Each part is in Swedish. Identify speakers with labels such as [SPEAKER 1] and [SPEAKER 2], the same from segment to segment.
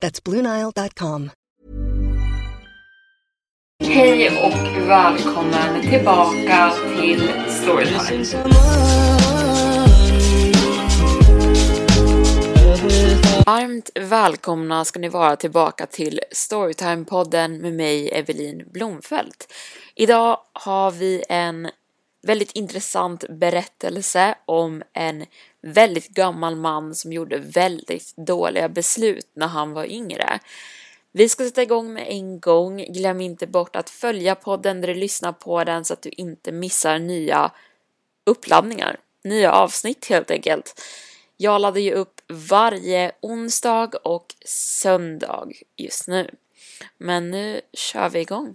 [SPEAKER 1] That's BlueNile.com.
[SPEAKER 2] Hej och välkommen tillbaka till Storytime. Varmt välkomna ska ni vara tillbaka till Storytime-podden med mig, Evelin Blomfelt. Idag har vi en väldigt intressant berättelse om en väldigt gammal man som gjorde väldigt dåliga beslut när han var yngre. Vi ska sätta igång med en gång. Glöm inte bort att följa podden där du lyssnar på den så att du inte missar nya uppladdningar, nya avsnitt helt enkelt. Jag laddar ju upp varje onsdag och söndag just nu. Men nu kör vi igång.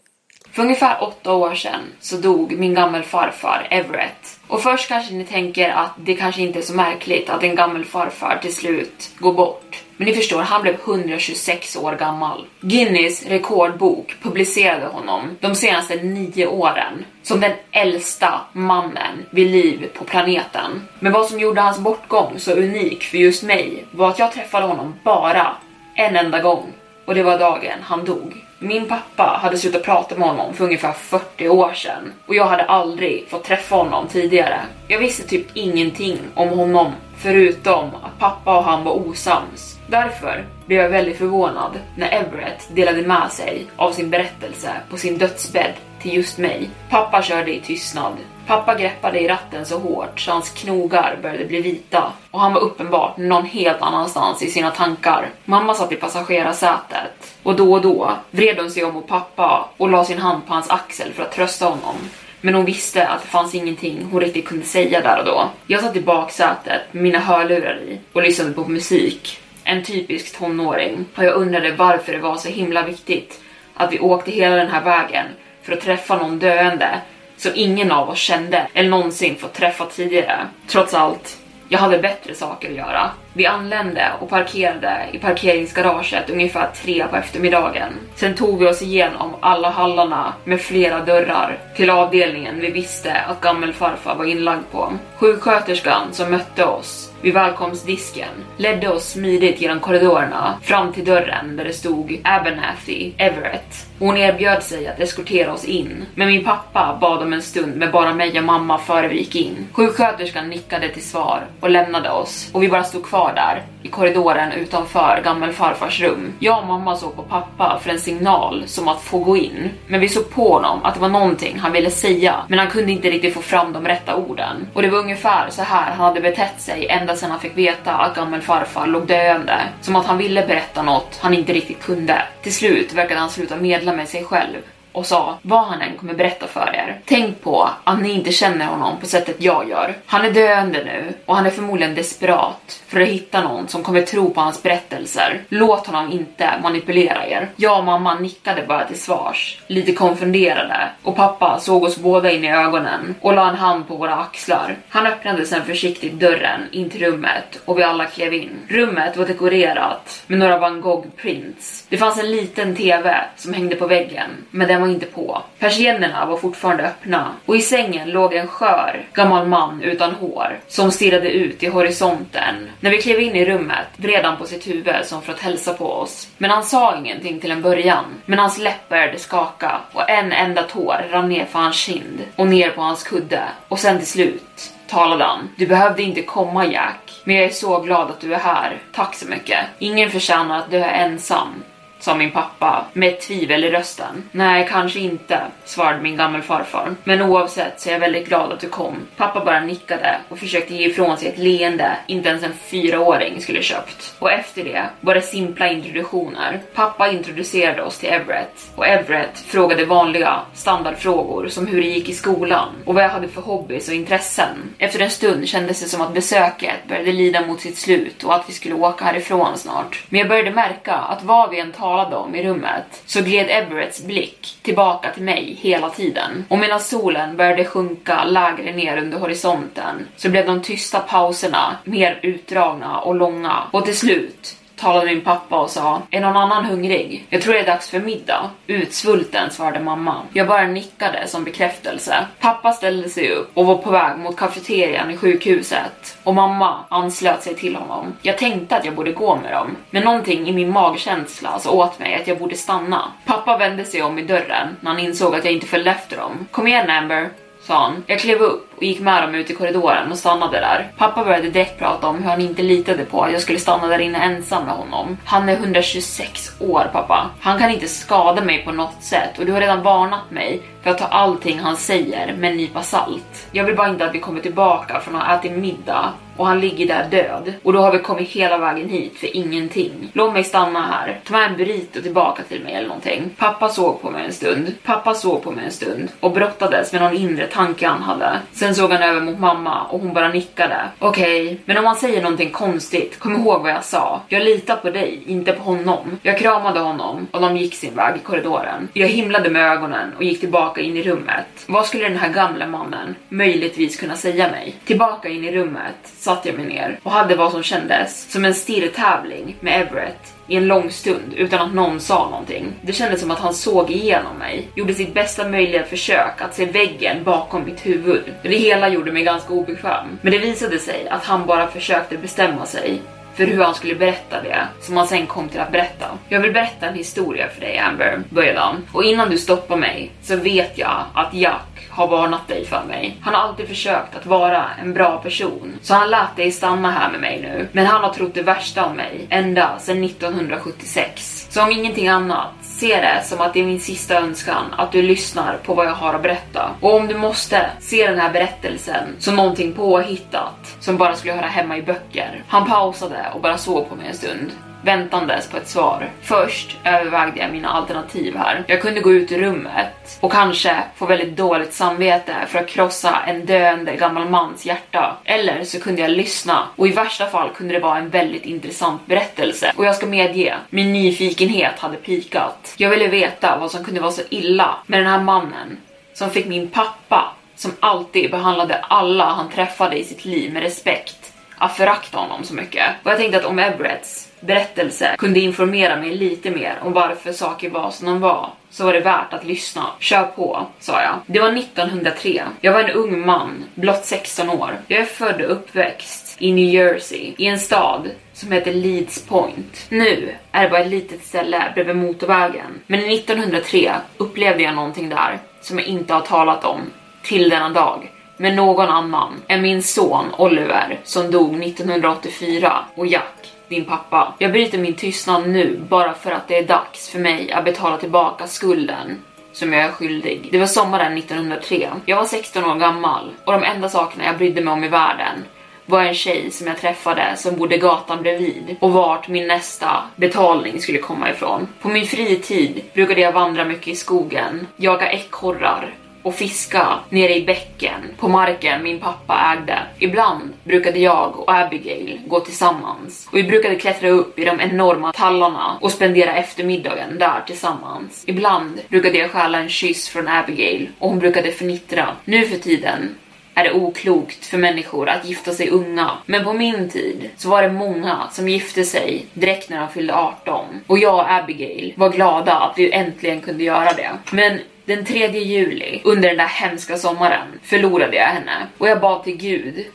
[SPEAKER 2] För ungefär åtta år sedan så dog min gammelfarfar Everett. Och först kanske ni tänker att det kanske inte är så märkligt att en gammelfarfar till slut går bort. Men ni förstår, han blev 126 år gammal. Guinness rekordbok publicerade honom de senaste nio åren som den äldsta mannen vid liv på planeten. Men vad som gjorde hans bortgång så unik för just mig var att jag träffade honom bara en enda gång och det var dagen han dog. Min pappa hade slutat prata med honom för ungefär 40 år sedan och jag hade aldrig fått träffa honom tidigare. Jag visste typ ingenting om honom förutom att pappa och han var osams. Därför blev jag väldigt förvånad när Everett delade med sig av sin berättelse på sin dödsbädd till just mig. Pappa körde i tystnad. Pappa greppade i ratten så hårt så hans knogar började bli vita och han var uppenbart någon helt annanstans i sina tankar. Mamma satt i passagerarsätet och då och då vred hon sig om mot pappa och la sin hand på hans axel för att trösta honom. Men hon visste att det fanns ingenting hon riktigt kunde säga där och då. Jag satt i baksätet med mina hörlurar i och lyssnade på musik. En typisk tonåring. Och jag undrade varför det var så himla viktigt att vi åkte hela den här vägen för att träffa någon döende som ingen av oss kände eller någonsin fått träffa tidigare. Trots allt, jag hade bättre saker att göra. Vi anlände och parkerade i parkeringsgaraget ungefär tre på eftermiddagen. Sen tog vi oss igenom alla hallarna med flera dörrar till avdelningen vi visste att gammelfarfar var inlagd på. Sjuksköterskan som mötte oss vid välkomstdisken ledde oss smidigt genom korridorerna fram till dörren där det stod Abernathy Everett. Hon erbjöd sig att eskortera oss in, men min pappa bad om en stund med bara mig och mamma före vi gick in. Sjuksköterskan nickade till svar och lämnade oss och vi bara stod kvar där i korridoren utanför gammelfarfars rum. Jag och mamma såg på pappa för en signal som att få gå in, men vi såg på honom att det var någonting han ville säga, men han kunde inte riktigt få fram de rätta orden. Och det var ungefär så här han hade betett sig ända sedan han fick veta att gammelfarfar låg döende, som att han ville berätta något han inte riktigt kunde. Till slut verkade han sluta medla med sig själv och sa vad han än kommer berätta för er. Tänk på att ni inte känner honom på sättet jag gör. Han är döende nu och han är förmodligen desperat för att hitta någon som kommer tro på hans berättelser. Låt honom inte manipulera er. Jag och mamma nickade bara till svars, lite konfunderade och pappa såg oss båda in i ögonen och la en hand på våra axlar. Han öppnade sen försiktigt dörren in till rummet och vi alla klev in. Rummet var dekorerat med några van Gogh prints. Det fanns en liten TV som hängde på väggen, men den var inte på. Persiennerna var fortfarande öppna och i sängen låg en skör gammal man utan hår som stirrade ut i horisonten. När vi klev in i rummet vred han på sitt huvud som för att hälsa på oss. Men han sa ingenting till en början. Men hans läpp började skaka och en enda tår rann ner för hans kind och ner på hans kudde och sen till slut talade han. Du behövde inte komma Jack, men jag är så glad att du är här. Tack så mycket. Ingen förtjänar att dö ensam sa min pappa med tvivel i rösten. Nej, kanske inte, svarade min gammelfarfar. Men oavsett så är jag väldigt glad att du kom. Pappa bara nickade och försökte ge ifrån sig ett leende inte ens en fyraåring skulle köpt. Och efter det var det simpla introduktioner. Pappa introducerade oss till Everett och Everett frågade vanliga standardfrågor som hur det gick i skolan och vad jag hade för hobbys och intressen. Efter en stund kändes det som att besöket började lida mot sitt slut och att vi skulle åka härifrån snart. Men jag började märka att vad vi än talade om i rummet så gled Everetts blick tillbaka till mig hela tiden. Och medan solen började sjunka lägre ner under horisonten så blev de tysta pauserna mer utdragna och långa och till slut talade min pappa och sa Är någon annan hungrig? Jag tror det är dags för middag. Utsvulten, svarade mamma. Jag bara nickade som bekräftelse. Pappa ställde sig upp och var på väg mot kafeterian i sjukhuset och mamma anslöt sig till honom. Jag tänkte att jag borde gå med dem, men någonting i min magkänsla sa åt mig att jag borde stanna. Pappa vände sig om i dörren när han insåg att jag inte följde efter dem. Kom igen Amber, sa han. Jag klev upp och gick med dem ut i korridoren och stannade där. Pappa började direkt prata om hur han inte litade på att jag skulle stanna där inne ensam med honom. Han är 126 år pappa. Han kan inte skada mig på något sätt och du har redan varnat mig för att ta allting han säger med en nypa salt. Jag vill bara inte att vi kommer tillbaka från att ha ätit middag och han ligger där död. Och då har vi kommit hela vägen hit för ingenting. Låt mig stanna här. Ta med en burrito tillbaka till mig eller någonting. Pappa såg på mig en stund. Pappa såg på mig en stund och brottades med någon inre tanke han hade. Sen såg han över mot mamma och hon bara nickade. Okej, okay, men om han säger någonting konstigt, kom ihåg vad jag sa. Jag litar på dig, inte på honom. Jag kramade honom och de gick sin väg i korridoren. Jag himlade med ögonen och gick tillbaka in i rummet. Vad skulle den här gamla mannen möjligtvis kunna säga mig? Tillbaka in i rummet satte jag mig ner och hade vad som kändes som en stirrtävling med Everett i en lång stund utan att någon sa någonting. Det kändes som att han såg igenom mig, gjorde sitt bästa möjliga försök att se väggen bakom mitt huvud. Det hela gjorde mig ganska obekväm, men det visade sig att han bara försökte bestämma sig för hur han skulle berätta det som han sen kom till att berätta. Jag vill berätta en historia för dig Amber, började han. Och innan du stoppar mig så vet jag att Jack har varnat dig för mig. Han har alltid försökt att vara en bra person, så han lät dig stanna här med mig nu. Men han har trott det värsta om mig ända sedan 1976. Så om ingenting annat, se det som att det är min sista önskan att du lyssnar på vad jag har att berätta. Och om du måste, se den här berättelsen som någonting påhittat som bara skulle höra hemma i böcker. Han pausade och bara såg på mig en stund väntandes på ett svar. Först övervägde jag mina alternativ här. Jag kunde gå ut ur rummet och kanske få väldigt dåligt samvete för att krossa en döende gammal mans hjärta. Eller så kunde jag lyssna och i värsta fall kunde det vara en väldigt intressant berättelse. Och jag ska medge, min nyfikenhet hade pikat. Jag ville veta vad som kunde vara så illa med den här mannen som fick min pappa, som alltid behandlade alla han träffade i sitt liv med respekt, att förakta honom så mycket. Och jag tänkte att om Everetts berättelse kunde informera mig lite mer om varför saker var som de var så var det värt att lyssna. Kör på, sa jag. Det var 1903. Jag var en ung man, blott 16 år. Jag är född och uppväxt i New Jersey, i en stad som heter Leeds Point. Nu är det bara ett litet ställe bredvid motorvägen. Men 1903 upplevde jag någonting där som jag inte har talat om till denna dag med någon annan än min son Oliver som dog 1984 och Jack din pappa. Jag bryter min tystnad nu bara för att det är dags för mig att betala tillbaka skulden som jag är skyldig. Det var sommaren 1903. Jag var 16 år gammal och de enda sakerna jag brydde mig om i världen var en tjej som jag träffade som bodde gatan bredvid och vart min nästa betalning skulle komma ifrån. På min fritid brukade jag vandra mycket i skogen, jaga ekorrar och fiska nere i bäcken på marken min pappa ägde. Ibland brukade jag och Abigail gå tillsammans och vi brukade klättra upp i de enorma tallarna och spendera eftermiddagen där tillsammans. Ibland brukade jag stjäla en kyss från Abigail och hon brukade förnittra. Nu för tiden är det oklokt för människor att gifta sig unga. Men på min tid så var det många som gifte sig direkt när de fyllde 18 och jag och Abigail var glada att vi äntligen kunde göra det. Men den 3 juli, under den där hemska sommaren, förlorade jag henne och jag bad till Gud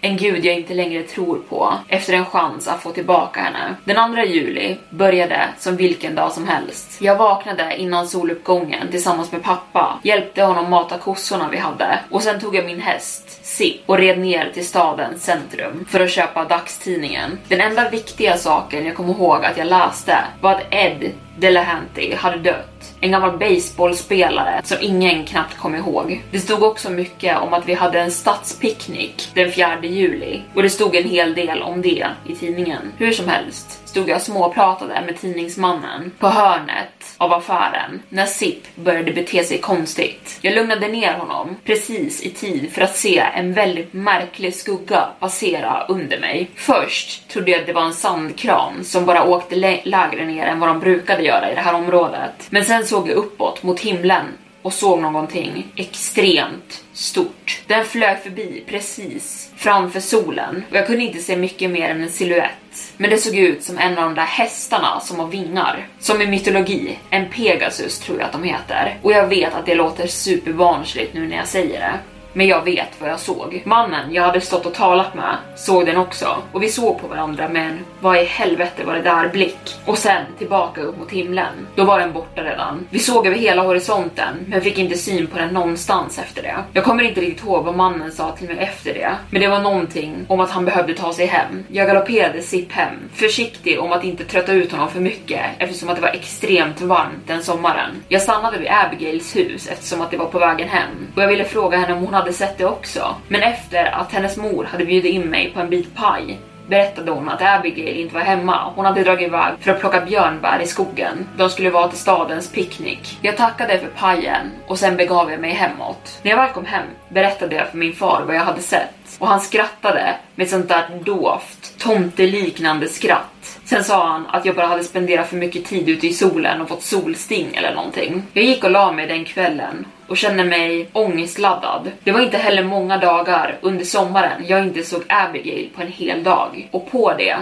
[SPEAKER 2] en gud jag inte längre tror på efter en chans att få tillbaka henne. Den 2 juli började som vilken dag som helst. Jag vaknade innan soluppgången tillsammans med pappa, hjälpte honom mata kossorna vi hade och sen tog jag min häst, Sip, och red ner till stadens centrum för att köpa dagstidningen. Den enda viktiga saken jag kom ihåg att jag läste var att Ed Delahanty hade dött. En gammal baseballspelare som ingen knappt kom ihåg. Det stod också mycket om att vi hade en stadspicknick den 4 juli och det stod en hel del om det i tidningen. Hur som helst stod jag och småpratade med tidningsmannen på hörnet av affären när Sip började bete sig konstigt. Jag lugnade ner honom precis i tid för att se en väldigt märklig skugga passera under mig. Först trodde jag att det var en sandkran som bara åkte lägre ner än vad de brukade göra i det här området. Men sen såg jag uppåt mot himlen och såg någonting extremt stort. Den flög förbi precis framför solen och jag kunde inte se mycket mer än en siluett. Men det såg ut som en av de där hästarna som har vingar. Som i mytologi, en Pegasus tror jag att de heter. Och jag vet att det låter superbarnsligt nu när jag säger det. Men jag vet vad jag såg. Mannen jag hade stått och talat med såg den också och vi såg på varandra med en vad i helvete var det där blick och sen tillbaka upp mot himlen. Då var den borta redan. Vi såg över hela horisonten men fick inte syn på den någonstans efter det. Jag kommer inte riktigt ihåg vad mannen sa till mig efter det, men det var någonting om att han behövde ta sig hem. Jag galopperade Sipp hem, försiktig om att inte trötta ut honom för mycket eftersom att det var extremt varmt den sommaren. Jag stannade vid Abigails hus eftersom att det var på vägen hem och jag ville fråga henne om hon hade sett det också. Men efter att hennes mor hade bjudit in mig på en bit paj berättade hon att Abigail inte var hemma. Hon hade dragit iväg för att plocka björnbär i skogen. De skulle vara till stadens picknick. Jag tackade för pajen och sen begav jag mig hemåt. När jag väl kom hem berättade jag för min far vad jag hade sett och han skrattade med ett sånt där dovt, tomteliknande skratt. Sen sa han att jag bara hade spenderat för mycket tid ute i solen och fått solsting eller någonting. Jag gick och la mig den kvällen och kände mig ångestladdad. Det var inte heller många dagar under sommaren jag inte såg Abigail på en hel dag och på det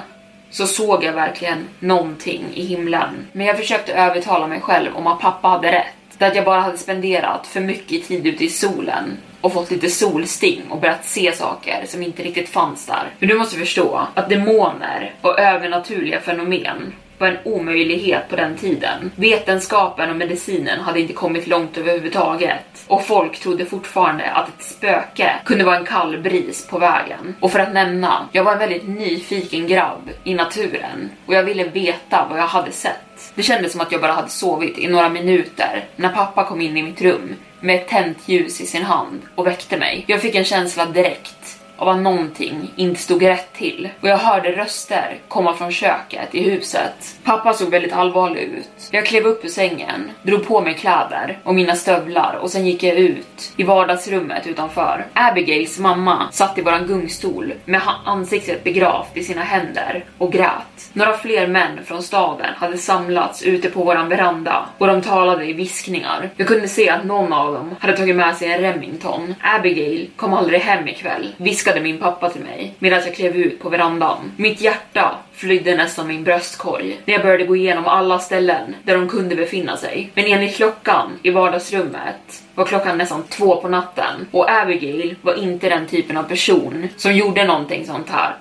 [SPEAKER 2] så såg jag verkligen någonting i himlen. Men jag försökte övertala mig själv om att pappa hade rätt. Det att jag bara hade spenderat för mycket tid ute i solen och fått lite solsting och börjat se saker som inte riktigt fanns där. För du måste förstå att demoner och övernaturliga fenomen var en omöjlighet på den tiden. Vetenskapen och medicinen hade inte kommit långt överhuvudtaget och folk trodde fortfarande att ett spöke kunde vara en kall bris på vägen. Och för att nämna, jag var en väldigt nyfiken grabb i naturen och jag ville veta vad jag hade sett. Det kändes som att jag bara hade sovit i några minuter när pappa kom in i mitt rum med ett tänt ljus i sin hand och väckte mig. Jag fick en känsla direkt av att någonting inte stod rätt till och jag hörde röster komma från köket i huset. Pappa såg väldigt allvarlig ut. Jag klev upp ur sängen, drog på mig kläder och mina stövlar och sen gick jag ut i vardagsrummet utanför. Abigails mamma satt i våran gungstol med ansiktet begravt i sina händer och grät. Några fler män från staden hade samlats ute på våran veranda och de talade i viskningar. Jag kunde se att någon av dem hade tagit med sig en Remington. Abigail kom aldrig hem ikväll, viskade min pappa till mig medan jag klev ut på verandan. Mitt hjärta flydde nästan min bröstkorg när jag började gå igenom alla ställen där de kunde befinna sig. Men enligt klockan i vardagsrummet var klockan nästan två på natten och Abigail var inte den typen av person som gjorde någonting sånt här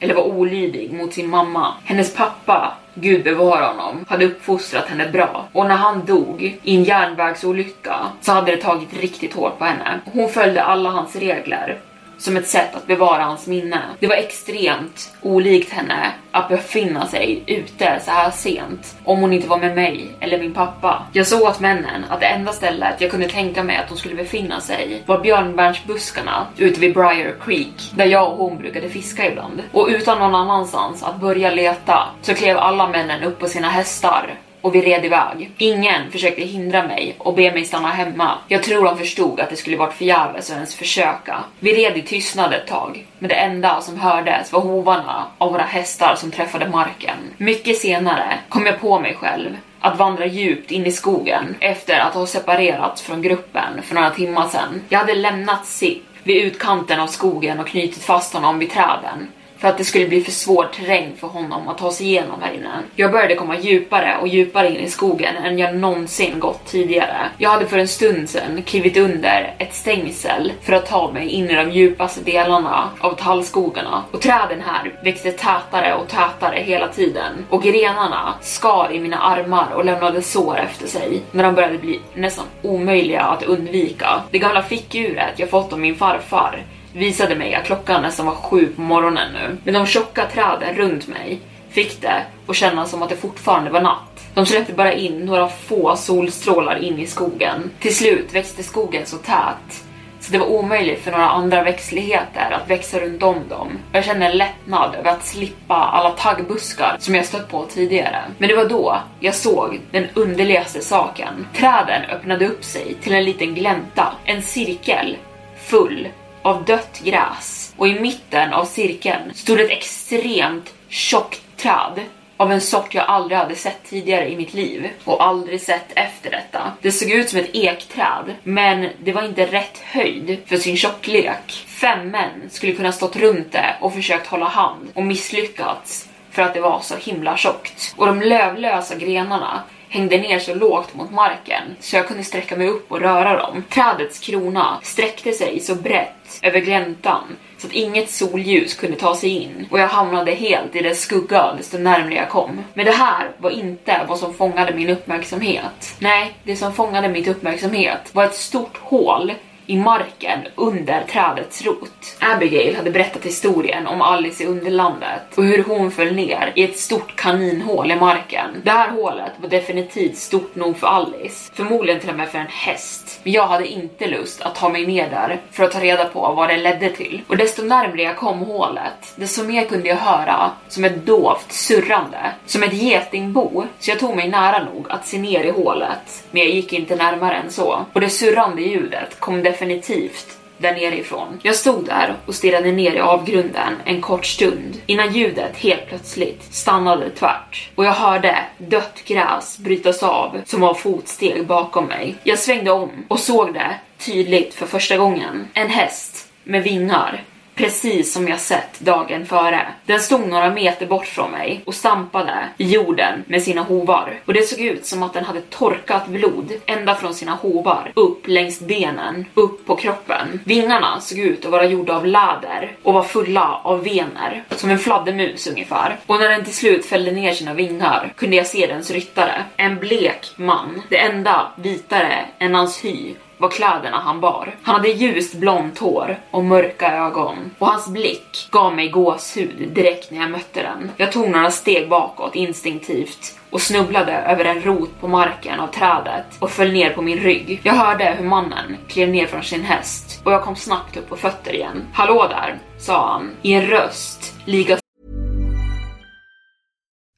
[SPEAKER 2] eller var olydig mot sin mamma. Hennes pappa Gud bevara honom, hade uppfostrat henne bra. Och när han dog i en järnvägsolycka så hade det tagit riktigt hårt på henne. Hon följde alla hans regler som ett sätt att bevara hans minne. Det var extremt olikt henne att befinna sig ute så här sent om hon inte var med mig eller min pappa. Jag såg åt männen att det enda stället jag kunde tänka mig att de skulle befinna sig var björnbärsbuskarna ute vid Briar Creek där jag och hon brukade fiska ibland. Och utan någon annanstans att börja leta så klev alla männen upp på sina hästar och vi red iväg. Ingen försökte hindra mig och be mig stanna hemma. Jag tror de förstod att det skulle varit förgäves att ens försöka. Vi red i tystnad ett tag, men det enda som hördes var hovarna av våra hästar som träffade marken. Mycket senare kom jag på mig själv att vandra djupt in i skogen efter att ha separerats från gruppen för några timmar sedan. Jag hade lämnat Sip vid utkanten av skogen och knutit fast honom vid träden för att det skulle bli för svår terräng för honom att ta sig igenom här inne. Jag började komma djupare och djupare in i skogen än jag någonsin gått tidigare. Jag hade för en stund sedan klivit under ett stängsel för att ta mig in i de djupaste delarna av tallskogarna och träden här växte tätare och tätare hela tiden och grenarna skar i mina armar och lämnade sår efter sig när de började bli nästan omöjliga att undvika. Det gamla fickuret jag fått av min farfar visade mig att klockan nästan var sju på morgonen nu. Men de tjocka träden runt mig fick det att kännas som att det fortfarande var natt. De släppte bara in några få solstrålar in i skogen. Till slut växte skogen så tät så det var omöjligt för några andra växtligheter att växa runt om dem. Jag kände en lättnad över att slippa alla taggbuskar som jag stött på tidigare. Men det var då jag såg den underligaste saken. Träden öppnade upp sig till en liten glänta, en cirkel full av dött gräs och i mitten av cirkeln stod ett extremt tjockt träd av en sort jag aldrig hade sett tidigare i mitt liv och aldrig sett efter detta. Det såg ut som ett ekträd, men det var inte rätt höjd för sin tjocklek. Fem män skulle kunna stått runt det och försökt hålla hand och misslyckats för att det var så himla tjockt. Och de lövlösa grenarna hängde ner så lågt mot marken så jag kunde sträcka mig upp och röra dem. Trädets krona sträckte sig så brett över gläntan så att inget solljus kunde ta sig in och jag hamnade helt i dess skugga desto närmre jag kom. Men det här var inte vad som fångade min uppmärksamhet. Nej, det som fångade min uppmärksamhet var ett stort hål i marken under trädets rot. Abigail hade berättat historien om Alice i Underlandet och hur hon föll ner i ett stort kaninhål i marken. Det här hålet var definitivt stort nog för Alice, förmodligen till och med för en häst. Men jag hade inte lust att ta mig ner där för att ta reda på vad det ledde till. Och desto närmre jag kom hålet, desto mer kunde jag höra som ett dovt surrande, som ett getingbo. Så jag tog mig nära nog att se ner i hålet, men jag gick inte närmare än så. Och det surrande ljudet kom definitivt definitivt där nerifrån. Jag stod där och stirrade ner i avgrunden en kort stund innan ljudet helt plötsligt stannade tvärt och jag hörde dött gräs brytas av som var fotsteg bakom mig. Jag svängde om och såg det tydligt för första gången. En häst med vingar precis som jag sett dagen före. Den stod några meter bort från mig och stampade i jorden med sina hovar och det såg ut som att den hade torkat blod ända från sina hovar upp längs benen, upp på kroppen. Vingarna såg ut att vara gjorda av läder och var fulla av vener, som en fladdermus ungefär. Och när den till slut fällde ner sina vingar kunde jag se dens ryttare, en blek man, det enda vitare än hans hy var kläderna han bar. Han hade ljust blont hår och mörka ögon och hans blick gav mig gåshud direkt när jag mötte den. Jag tog några steg bakåt instinktivt och snubblade över en rot på marken av trädet och föll ner på min rygg. Jag hörde hur mannen klev ner från sin häst och jag kom snabbt upp på fötter igen. Hallå där, sa han i en röst lika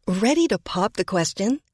[SPEAKER 1] Ready to pop the question?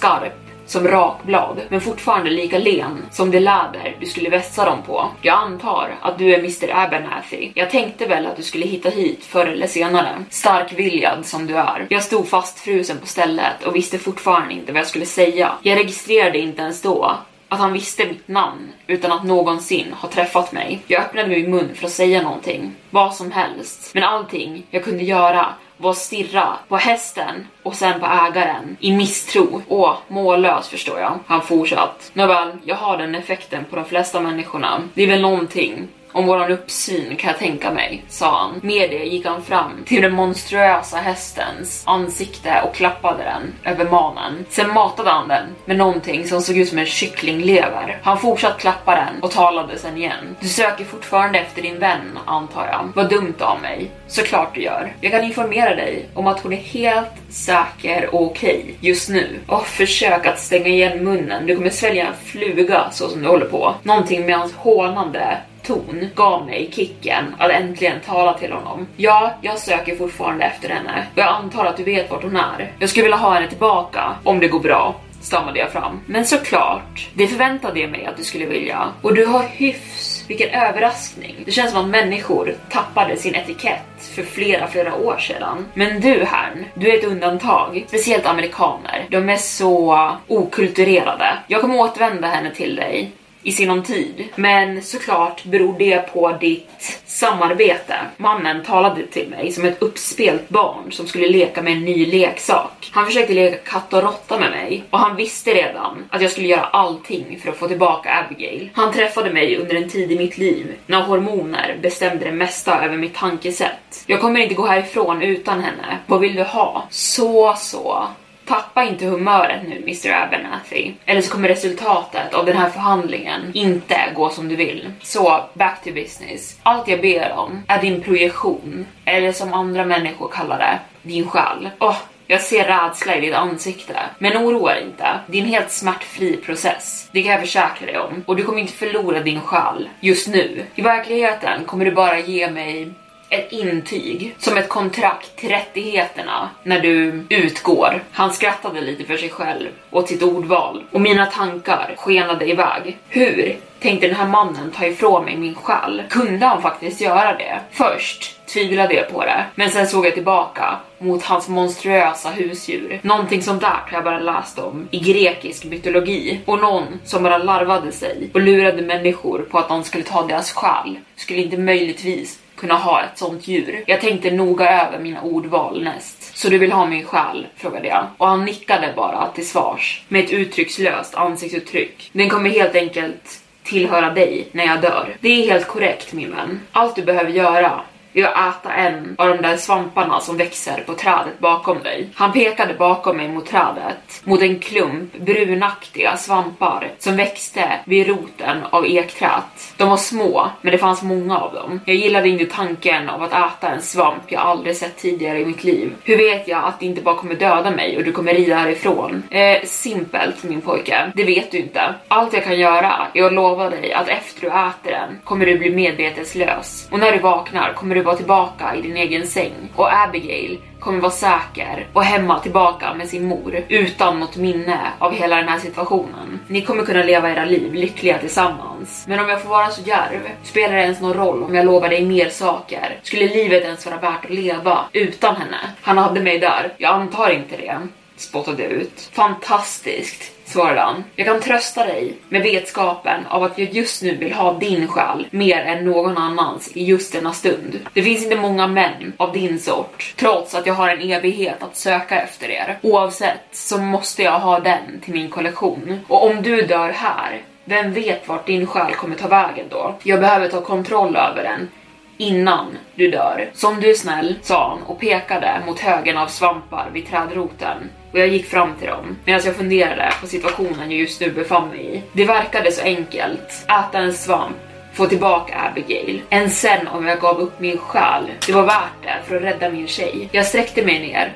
[SPEAKER 2] Skarp som rakblad, men fortfarande lika len som det läder du skulle vässa dem på. Jag antar att du är Mr Abernathy. Jag tänkte väl att du skulle hitta hit förr eller senare. Starkviljad som du är. Jag stod fastfrusen på stället och visste fortfarande inte vad jag skulle säga. Jag registrerade inte ens då att han visste mitt namn utan att någonsin ha träffat mig. Jag öppnade min mun för att säga någonting, vad som helst, men allting jag kunde göra var att stirra på hästen och sen på ägaren i misstro. Åh, mållös förstår jag. Han fortsatt. Nåväl, jag har den effekten på de flesta människorna. Det är väl någonting om våran uppsyn kan jag tänka mig, sa han. Med det gick han fram till den monstruösa hästens ansikte och klappade den över manen. Sen matade han den med någonting som såg ut som en kycklinglever. Han fortsatte klappa den och talade sen igen. Du söker fortfarande efter din vän, antar jag. Vad dumt av mig. Såklart du gör. Jag kan informera dig om att hon är helt säker och okej okay just nu. Och försök att stänga igen munnen. Du kommer svälja en fluga så som du håller på. Någonting med hans hånande ton gav mig kicken att äntligen tala till honom. Ja, jag söker fortfarande efter henne och jag antar att du vet vart hon är. Jag skulle vilja ha henne tillbaka om det går bra stammade jag fram. Men såklart, det förväntade jag mig att du skulle vilja. Och du har hyfs, vilken överraskning. Det känns som att människor tappade sin etikett för flera, flera år sedan. Men du Hern, du är ett undantag. Speciellt amerikaner. De är så okulturerade. Jag kommer återvända henne till dig i sinom tid. Men såklart beror det på ditt samarbete. Mannen talade till mig som ett uppspelt barn som skulle leka med en ny leksak. Han försökte leka katt och råtta med mig och han visste redan att jag skulle göra allting för att få tillbaka Abigail. Han träffade mig under en tid i mitt liv när hormoner bestämde det mesta över mitt tankesätt. Jag kommer inte gå härifrån utan henne. Vad vill du ha? Så, så. Tappa inte humöret nu Mr Abernathy, eller så kommer resultatet av den här förhandlingen inte gå som du vill. Så back to business. Allt jag ber om är din projektion, eller som andra människor kallar det, din själ. Oh, jag ser rädsla i ditt ansikte. Men oroa dig inte. Det är en helt smärtfri process. Det kan jag försäkra dig om. Och du kommer inte förlora din själ just nu. I verkligheten kommer du bara ge mig ett intyg som ett kontrakt till rättigheterna när du utgår. Han skrattade lite för sig själv åt sitt ordval och mina tankar skenade iväg. Hur tänkte den här mannen ta ifrån mig min själ? Kunde han faktiskt göra det? Först tvivlade jag på det, men sen såg jag tillbaka mot hans monstruösa husdjur. Någonting som där har jag bara läst om i grekisk mytologi och någon som bara larvade sig och lurade människor på att de skulle ta deras själ skulle inte möjligtvis kunna ha ett sånt djur. Jag tänkte noga över mina ordval näst. Så du vill ha min själ? frågade jag. Och han nickade bara till svars med ett uttryckslöst ansiktsuttryck. Den kommer helt enkelt tillhöra dig när jag dör. Det är helt korrekt min vän. Allt du behöver göra är att äta en av de där svamparna som växer på trädet bakom dig. Han pekade bakom mig mot trädet, mot en klump brunaktiga svampar som växte vid roten av ekträet. De var små, men det fanns många av dem. Jag gillade inte tanken av att äta en svamp jag aldrig sett tidigare i mitt liv. Hur vet jag att det inte bara kommer döda mig och du kommer rida härifrån? Eh, simpelt min pojke, det vet du inte. Allt jag kan göra är att lova dig att efter du äter den kommer du bli medveteslös och när du vaknar kommer du du vara tillbaka i din egen säng och Abigail kommer vara säker och hemma tillbaka med sin mor utan något minne av hela den här situationen. Ni kommer kunna leva era liv lyckliga tillsammans. Men om jag får vara så djärv, spelar det ens någon roll om jag lovar dig mer saker? Skulle livet ens vara värt att leva utan henne? Han hade mig där. Jag antar inte det spottade ut. Fantastiskt, svarade han. Jag kan trösta dig med vetskapen av att jag just nu vill ha din själ mer än någon annans i just denna stund. Det finns inte många män av din sort, trots att jag har en evighet att söka efter er. Oavsett så måste jag ha den till min kollektion. Och om du dör här, vem vet vart din själ kommer ta vägen då? Jag behöver ta kontroll över den innan du dör. Som du är snäll, sa han och pekade mot högen av svampar vid trädroten och jag gick fram till dem medan jag funderade på situationen jag just nu befann mig i. Det verkade så enkelt. Äta en svamp, få tillbaka Abigail. Än sen om jag gav upp min själ. Det var värt det för att rädda min tjej. Jag sträckte mig ner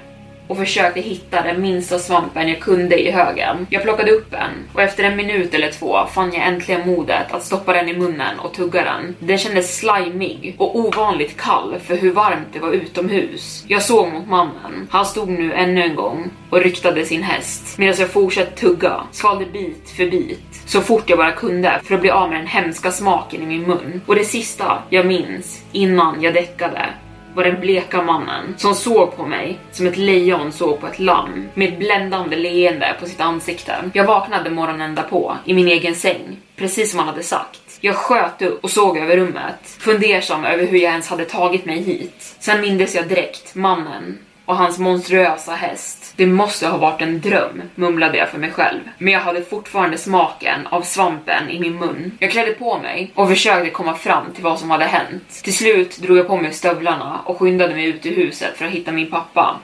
[SPEAKER 2] och försökte hitta den minsta svampen jag kunde i högen. Jag plockade upp en och efter en minut eller två fann jag äntligen modet att stoppa den i munnen och tugga den. Den kändes slimig och ovanligt kall för hur varmt det var utomhus. Jag såg mot mannen. Han stod nu ännu en gång och ryktade sin häst medan jag fortsatte tugga, svalde bit för bit så fort jag bara kunde för att bli av med den hemska smaken i min mun. Och det sista jag minns innan jag däckade var den bleka mannen som såg på mig som ett lejon såg på ett lamm med ett bländande leende på sitt ansikte. Jag vaknade morgonen därpå i min egen säng, precis som han hade sagt. Jag sköt upp och såg över rummet, fundersam över hur jag ens hade tagit mig hit. Sen mindes jag direkt mannen och hans monstruösa häst. Det måste ha varit en dröm, mumlade jag för mig själv. Men jag hade fortfarande smaken av svampen i min mun. Jag klädde på mig och försökte komma fram till vad som hade hänt. Till slut drog jag på mig stövlarna och skyndade mig ut ur huset för att hitta min pappa.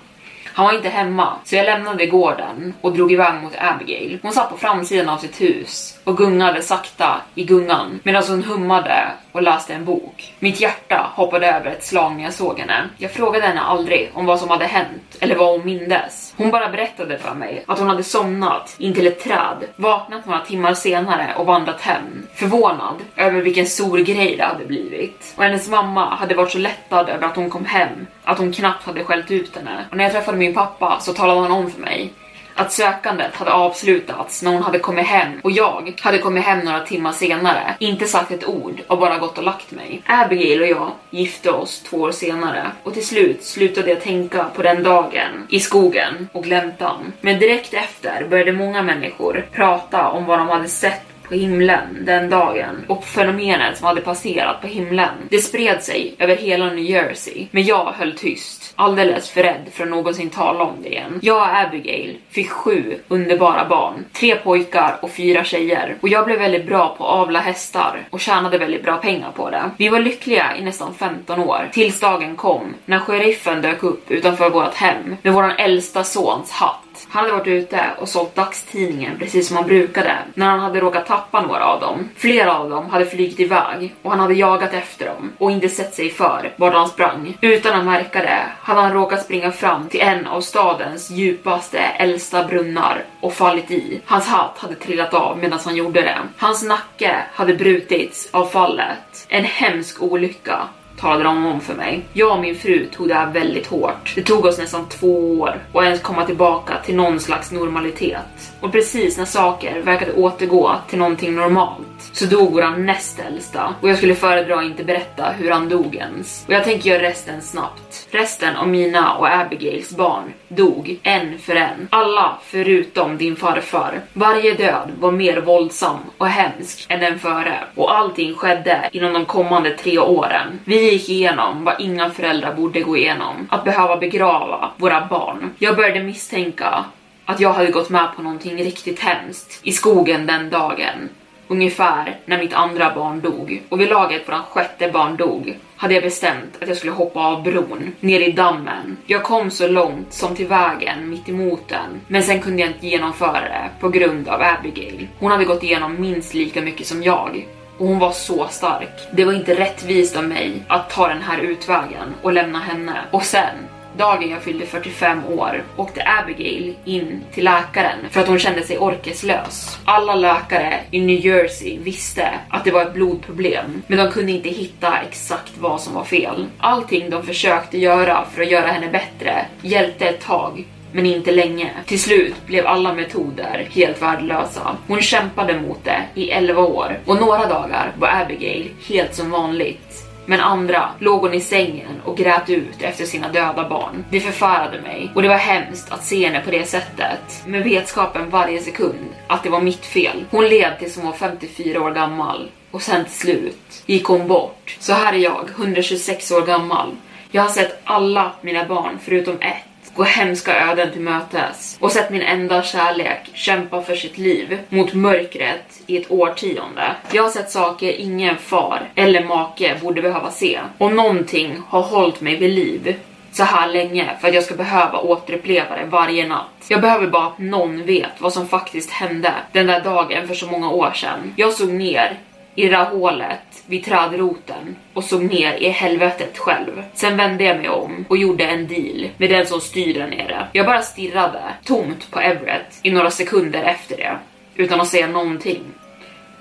[SPEAKER 2] Han var inte hemma, så jag lämnade gården och drog iväg mot Abigail. Hon satt på framsidan av sitt hus och gungade sakta i gungan medan hon hummade och läste en bok. Mitt hjärta hoppade över ett slag när jag såg henne. Jag frågade henne aldrig om vad som hade hänt eller vad hon mindes. Hon bara berättade för mig att hon hade somnat intill ett träd, vaknat några timmar senare och vandrat hem. Förvånad över vilken stor grej det hade blivit. Och hennes mamma hade varit så lättad över att hon kom hem att hon knappt hade skällt ut henne. Och när jag träffade min pappa så talade han om för mig att sökandet hade avslutats när hon hade kommit hem och jag hade kommit hem några timmar senare, inte sagt ett ord och bara gått och lagt mig. Abigail och jag gifte oss två år senare och till slut slutade jag tänka på den dagen i skogen och gläntan. Men direkt efter började många människor prata om vad de hade sett på himlen den dagen och fenomenet som hade passerat på himlen. Det spred sig över hela New Jersey, men jag höll tyst, alldeles för rädd för att någonsin tala om det igen. Jag och Abigail fick sju underbara barn, tre pojkar och fyra tjejer och jag blev väldigt bra på att avla hästar och tjänade väldigt bra pengar på det. Vi var lyckliga i nästan 15 år tills dagen kom när sheriffen dök upp utanför vårt hem med våran äldsta sons hatt han hade varit ute och sålt dagstidningen precis som han brukade när han hade råkat tappa några av dem. Flera av dem hade flugit iväg och han hade jagat efter dem och inte sett sig för vart han sprang. Utan att märka det hade han råkat springa fram till en av stadens djupaste, äldsta brunnar och fallit i. Hans hatt hade trillat av medan han gjorde det. Hans nacke hade brutits av fallet. En hemsk olycka talade de om för mig. Jag och min fru tog det här väldigt hårt. Det tog oss nästan två år att ens komma tillbaka till någon slags normalitet. Och precis när saker verkade återgå till någonting normalt så dog våran näst äldsta och jag skulle föredra att inte berätta hur han dog ens. Och jag tänker göra resten snabbt. Resten av mina och Abigails barn dog en för en. Alla förutom din farfar. Varje död var mer våldsam och hemsk än den före och allting skedde inom de kommande tre åren. Vi gick igenom vad inga föräldrar borde gå igenom. Att behöva begrava våra barn. Jag började misstänka att jag hade gått med på någonting riktigt hemskt i skogen den dagen ungefär när mitt andra barn dog. Och vid laget på den sjätte barn dog hade jag bestämt att jag skulle hoppa av bron ner i dammen. Jag kom så långt som till vägen mitt emot den, men sen kunde jag inte genomföra det på grund av Abigail. Hon hade gått igenom minst lika mycket som jag och hon var så stark. Det var inte rättvist av mig att ta den här utvägen och lämna henne. Och sen dagen jag fyllde 45 år åkte Abigail in till läkaren för att hon kände sig orkeslös. Alla läkare i New Jersey visste att det var ett blodproblem, men de kunde inte hitta exakt vad som var fel. Allting de försökte göra för att göra henne bättre hjälpte ett tag, men inte länge. Till slut blev alla metoder helt värdelösa. Hon kämpade mot det i 11 år och några dagar var Abigail helt som vanligt men andra låg hon i sängen och grät ut efter sina döda barn. Det förfärade mig och det var hemskt att se henne på det sättet med vetskapen varje sekund att det var mitt fel. Hon led tills hon var 54 år gammal och sen till slut gick hon bort. Så här är jag, 126 år gammal. Jag har sett alla mina barn förutom ett gå hemska öden till mötes och sett min enda kärlek kämpa för sitt liv mot mörkret i ett årtionde. Jag har sett saker ingen far eller make borde behöva se och någonting har hållit mig vid liv så här länge för att jag ska behöva återuppleva det varje natt. Jag behöver bara att någon vet vad som faktiskt hände den där dagen för så många år sedan. Jag såg ner i det där hålet vid trädroten och såg ner i helvetet själv. Sen vände jag mig om och gjorde en deal med den som styr där nere. Jag bara stirrade tomt på Everett i några sekunder efter det utan att säga någonting.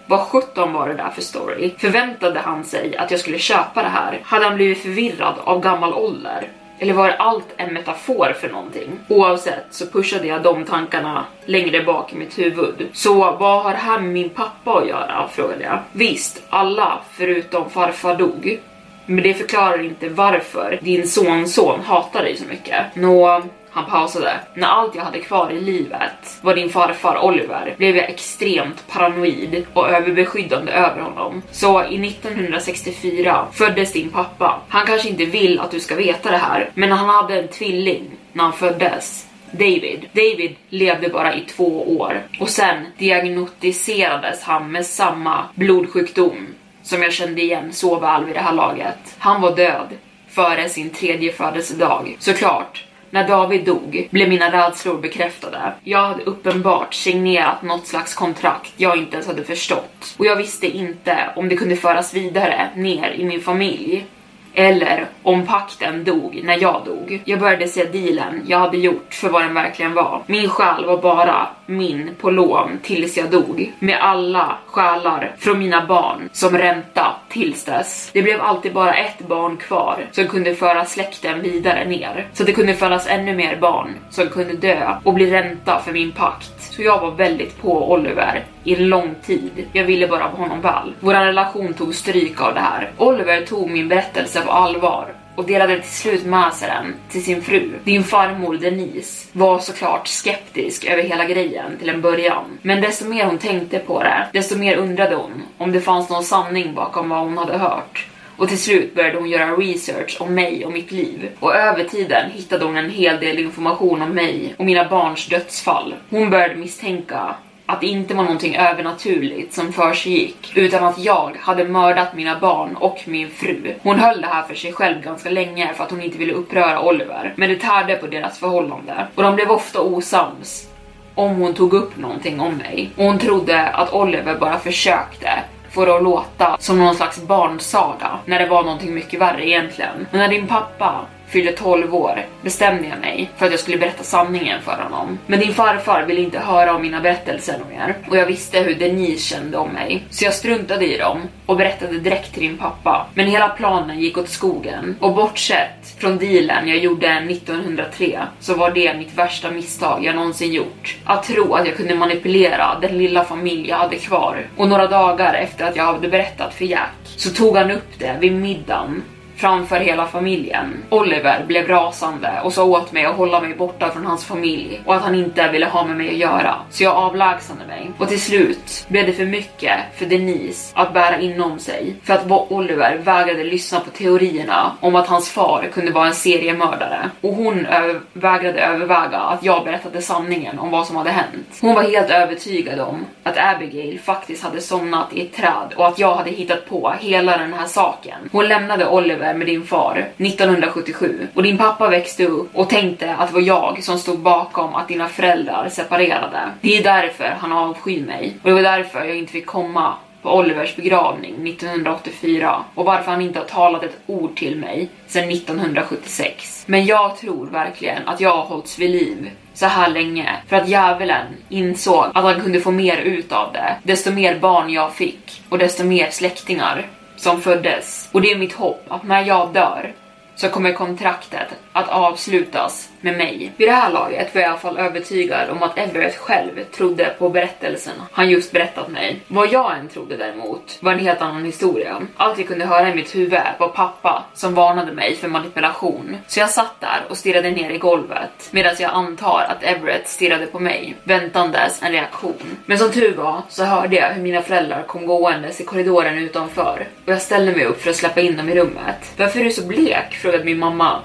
[SPEAKER 2] Vad sjutton var det där för story? Förväntade han sig att jag skulle köpa det här? Hade han blivit förvirrad av gammal ålder? Eller var allt en metafor för någonting? Oavsett så pushade jag de tankarna längre bak i mitt huvud. Så vad har det här med min pappa att göra? frågade jag. Visst, alla förutom farfar dog. Men det förklarar inte varför din sonson hatar dig så mycket. Nå, han pausade. När allt jag hade kvar i livet var din farfar Oliver blev jag extremt paranoid och överbeskyddande över honom. Så i 1964 föddes din pappa. Han kanske inte vill att du ska veta det här, men han hade en tvilling när han föddes. David. David levde bara i två år och sen diagnostiserades han med samma blodsjukdom som jag kände igen så väl vid det här laget. Han var död före sin tredje födelsedag. Såklart, när David dog blev mina rädslor bekräftade. Jag hade uppenbart signerat något slags kontrakt jag inte ens hade förstått. Och jag visste inte om det kunde föras vidare ner i min familj. Eller om pakten dog när jag dog. Jag började se dealen jag hade gjort för vad den verkligen var. Min själ var bara min på lån tills jag dog. Med alla själar från mina barn som ränta tills dess. Det blev alltid bara ett barn kvar som kunde föra släkten vidare ner. Så det kunde födas ännu mer barn som kunde dö och bli ränta för min pakt. Så jag var väldigt på Oliver i en lång tid. Jag ville bara honom väl. Vår relation tog stryk av det här. Oliver tog min berättelse på allvar och delade till slut med sig den till sin fru. Din farmor Denise var såklart skeptisk över hela grejen till en början. Men desto mer hon tänkte på det, desto mer undrade hon om det fanns någon sanning bakom vad hon hade hört. Och till slut började hon göra research om mig och mitt liv. Och över tiden hittade hon en hel del information om mig och mina barns dödsfall. Hon började misstänka att det inte var någonting övernaturligt som försiggick, utan att jag hade mördat mina barn och min fru. Hon höll det här för sig själv ganska länge för att hon inte ville uppröra Oliver, men det tärde på deras förhållande och de blev ofta osams om hon tog upp någonting om mig. Och hon trodde att Oliver bara försökte få det att låta som någon slags barnsaga när det var någonting mycket värre egentligen. Men när din pappa fyllde 12 år bestämde jag mig för att jag skulle berätta sanningen för honom. Men din farfar ville inte höra om mina berättelser mer och jag visste hur Denise kände om mig. Så jag struntade i dem och berättade direkt till din pappa. Men hela planen gick åt skogen och bortsett från dealen jag gjorde 1903 så var det mitt värsta misstag jag någonsin gjort. Att tro att jag kunde manipulera den lilla familj jag hade kvar. Och några dagar efter att jag hade berättat för Jack så tog han upp det vid middagen framför hela familjen. Oliver blev rasande och sa åt mig att hålla mig borta från hans familj och att han inte ville ha med mig att göra. Så jag avlägsnade mig och till slut blev det för mycket för Denise att bära inom sig för att Oliver vägrade lyssna på teorierna om att hans far kunde vara en seriemördare och hon över vägrade överväga att jag berättade sanningen om vad som hade hänt. Hon var helt övertygad om att Abigail faktiskt hade somnat i ett träd och att jag hade hittat på hela den här saken. Hon lämnade Oliver Eh, med din far 1977 och din pappa växte upp och tänkte att det var jag som stod bakom att dina föräldrar separerade. Det är därför han avskyr mig och det var därför jag inte fick komma på Olivers begravning 1984 och varför han inte har talat ett ord till mig sedan 1976. Men jag tror verkligen att jag har hållits vid liv så här länge för att djävulen insåg att han kunde få mer ut av det. Desto mer barn jag fick och desto mer släktingar som föddes. Och det är mitt hopp att när jag dör så kommer kontraktet att avslutas med mig. Vid det här laget var jag i alla fall övertygad om att Everett själv trodde på berättelsen han just berättat mig. Vad jag än trodde däremot var en helt annan historia. Allt jag kunde höra i mitt huvud var pappa som varnade mig för manipulation. Så jag satt där och stirrade ner i golvet medan jag antar att Everett stirrade på mig, väntandes en reaktion. Men som tur var så hörde jag hur mina föräldrar kom gåendes i korridoren utanför och jag ställde mig upp för att släppa in dem i rummet. Varför är du så blek? frågade min mamma.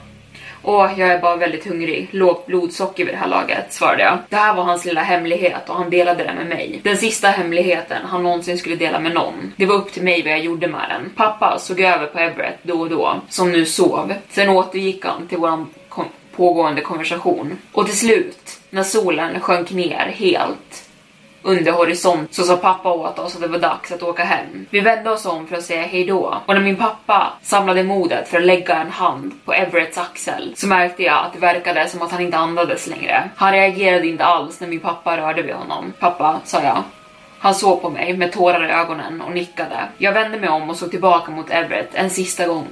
[SPEAKER 2] Åh, jag är bara väldigt hungrig. Lågt blodsocker vid det här laget, svarade jag. Det här var hans lilla hemlighet och han delade den med mig. Den sista hemligheten han någonsin skulle dela med någon. Det var upp till mig vad jag gjorde med den. Pappa såg över på Everett då och då, som nu sov. Sen återgick han till våran kom pågående konversation. Och till slut, när solen sjönk ner helt, under horisont så sa pappa åt oss att det var dags att åka hem. Vi vände oss om för att säga hejdå och när min pappa samlade modet för att lägga en hand på Everetts axel så märkte jag att det verkade som att han inte andades längre. Han reagerade inte alls när min pappa rörde vid honom. Pappa, sa jag. Han såg på mig med tårar i ögonen och nickade. Jag vände mig om och såg tillbaka mot Everett en sista gång.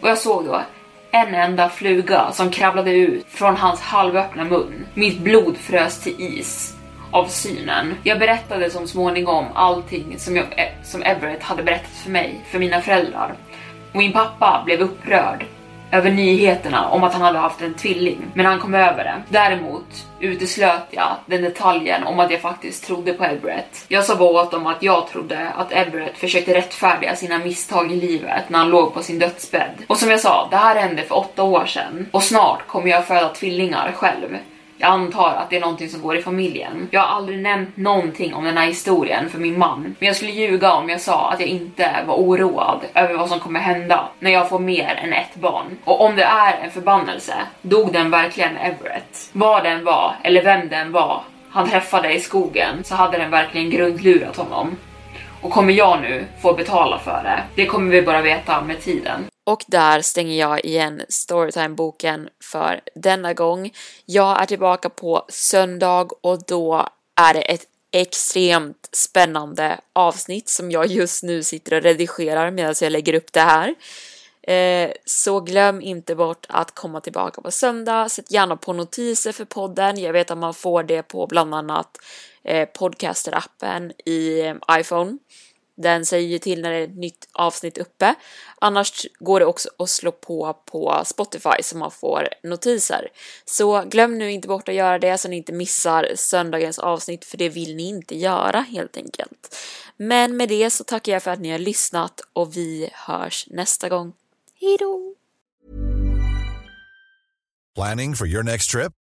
[SPEAKER 2] Och jag såg då en enda fluga som kravlade ut från hans halvöppna mun. Mitt blod frös till is av synen. Jag berättade som småningom allting som, jag, eh, som Everett hade berättat för mig, för mina föräldrar. Och min pappa blev upprörd över nyheterna om att han hade haft en tvilling, men han kom över det. Däremot uteslöt jag den detaljen om att jag faktiskt trodde på Everett. Jag sa bara åt dem att jag trodde att Everett försökte rättfärdiga sina misstag i livet när han låg på sin dödsbädd. Och som jag sa, det här hände för åtta år sedan och snart kommer jag föda tvillingar själv. Jag antar att det är någonting som går i familjen. Jag har aldrig nämnt någonting om den här historien för min man, men jag skulle ljuga om jag sa att jag inte var oroad över vad som kommer hända när jag får mer än ett barn. Och om det är en förbannelse, dog den verkligen Everett? Vad den var, eller vem den var, han träffade i skogen så hade den verkligen grundlurat honom. Och kommer jag nu få betala för det? Det kommer vi bara veta med tiden.
[SPEAKER 3] Och där stänger jag igen Storytime-boken för denna gång. Jag är tillbaka på söndag och då är det ett extremt spännande avsnitt som jag just nu sitter och redigerar medan jag lägger upp det här. Eh, så glöm inte bort att komma tillbaka på söndag. Sätt gärna på notiser för podden. Jag vet att man får det på bland annat eh, podcaster-appen i eh, iPhone. Den säger ju till när det är ett nytt avsnitt uppe. Annars går det också att slå på på Spotify så man får notiser. Så glöm nu inte bort att göra det så ni inte missar söndagens avsnitt för det vill ni inte göra helt enkelt. Men med det så tackar jag för att ni har lyssnat och vi hörs nästa gång. Hejdå!
[SPEAKER 4] Planning for your next trip?